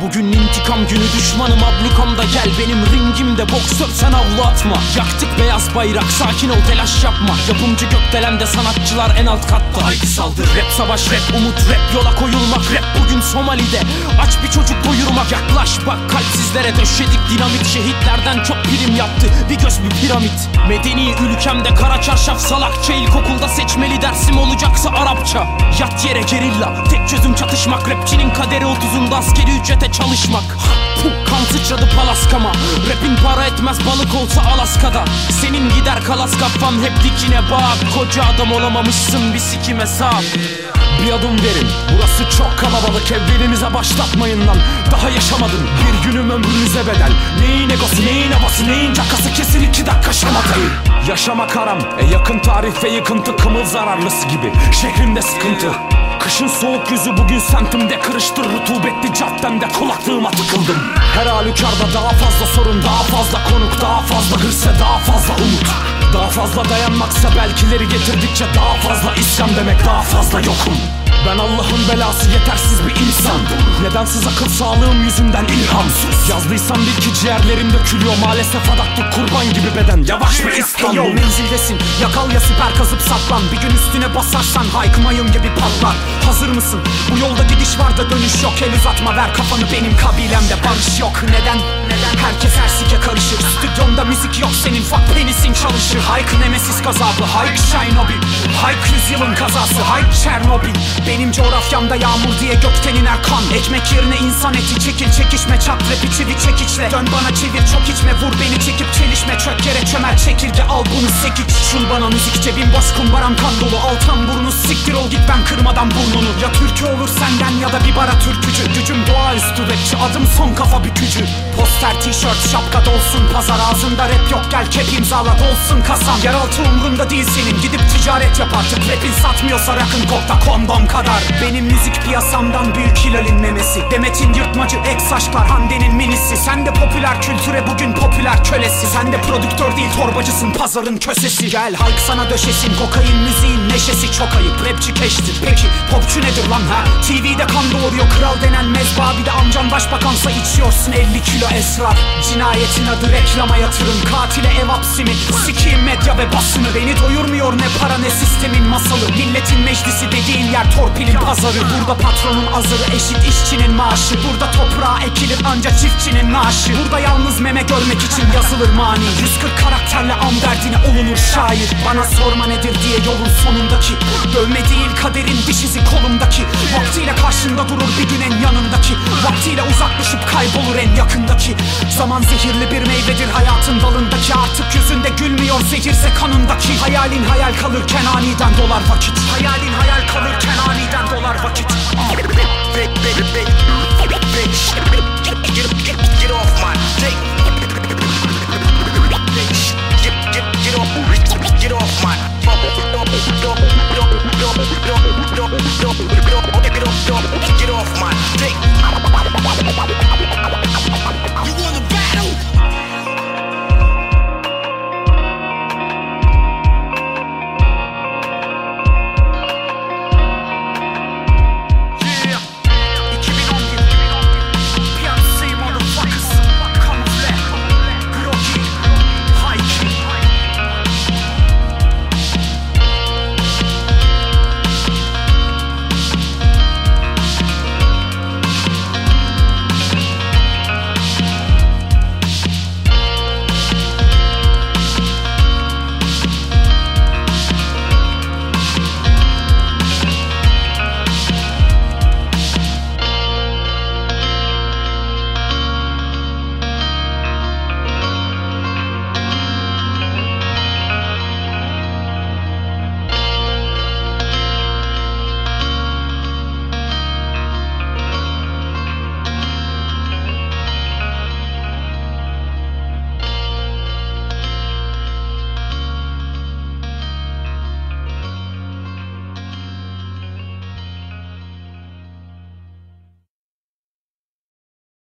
Bugün intikam günü düşmanım ablukamda. Gel Benim ringimde boksör sen avlu atma. Yaktık beyaz bayrak sakin ol telaş yapma. Yapımcı gökdelende sanatçılar en alt katta. Haydi saldır. Rap savaş rap umut rap yola koyulmak. Rap bugün Somali'de. Aç bir çocuk doyurmak Yaklaş bak kalpsizlere döşedik. Dinamit Şehitlerden çok prim yaptı. Bir göz bir piramit. Medeni ülkemde kara çarşaf salakça ilkokulda seçmeli dersim olacaksa Arapça. Yat yere gerilla tek çözüm çatışmak. Rapçinin kaderi otuzunda askeri ücrete çalışmak. Kan sıçradı palaskama. Rapin para etmez balık olsa Alaska'da. Senin gider kalas kafan hep dikine bak. Koca adam olamamışsın bir sikime sağ bir adım verin Burası çok kalabalık. Evlerinize başlatmayın lan. Daha yaşamadım bir günüm ömrünüze bedel. Neyin egosu neyin havası neyin cakası kesin iki dakika şamatayı Yaşamak haram e yakın tarih ve yıkıntı kımıl zararlısı gibi. Şehrimde sıkıntı Kışın soğuk yüzü bugün semtimde kırıştır Rutubetli caddemde kulaklığıma tıkıldım. Her halükarda daha fazla sorun daha fazla konuk Daha fazla hırs ve daha fazla umut. Daha fazla dayanmaksa belkileri getirdikçe daha fazla isyan demek daha fazla yokum ben Allah'ın belası yetersiz bir insan. Nedensiz akıl sağlığım yüzünden ilhamsız? Yazdıysam bil ki ciğerlerim dökülüyor. Maalesef adaklık kurban gibi beden. Yavaş Hey yo İstanbul menzildesin. Yakal ya siper kazıp saklan. Bir gün üstüne basarsan haykmayım gibi patlar. Hazır mısın? Bu yolda gidiş var da dönüş yok. El uzatma ver kafanı. Benim kabilemde barış yok. Neden? Herkes her sike karışır. Stüdyomda müzik yok senin fuck penisin çalışır. Hayk nemesis gazabı Hayk Shinobi Hayk yüzyılın kazası Hayk Çernobil. Benim coğrafyamda yağmur diye gökten iner kan Ekmek yerine insan eti çekil çekişme Çak rapi çivi çekiçle. Dön bana çevir çok içme Vur beni çekip çelişme. Çök yere çömel çekirge al bunu sekiç Şul bana müzik cebim boş kumbaram kan dolu. Altan burnu siktir ol git ben kırmadan burnunu. Ya türkü olur senden ya da bir bara türkücü. Gücüm doğaüstü rapçi adım son kafa bükücü. Poster tişört şapka dolsun pazar Ağzında rap yok gel kep imzala dolsun kasan Yeraltı umrunda değil senin gidip ticaret yap artık. Rapin satmıyorsa rakın kokta kondom kadar. Benim müzik piyasamdan büyük Hilal'in memesi. Demet'in yırtmacı ex aşklar Hande'nin minisi. Sen de popüler kültüre bugün popüler kölesi. Sen de prodüktör değil torbacısın pazarın kösesi. Gel halk sana döşesin kokain müziğin neşesi. Çok ayıp Rapçi keştir peki popçu nedir lan ha? TV'de kan doğuruyor kral denen mezba Bir de amcan başbakansa içiyorsun 50 kilo esrar Cinayetin adı reklama yatırım. Katile ev hapsi mi? Sikiyim medya ve basını. Beni doyurmuyor ne para ne sistemin masalı. Milletin meclisi dediğin yer torpilin pazarı. Burada patronun azarı eşit işçinin maaşı. Burada toprağa ekilir anca çiftçinin naaşı. Burada yalnız meme görmek için yazılır mani. 140 karakterle am olunur şair Bana sorma nedir diye yolun sonundaki. Dövme değil kaderin diş izi kolumdaki Vaktiyle karşında durur bir gün en yanındaki. Vaktiyle uzaklaşıp kaybolur en yakındaki. Zaman zehirli bir meyvedir hayatın dalındaki. Artık yüzünde gülmüyor zehirse kanındaki. Hayalin hayal kalırken aniden dolar vakit. Hayalin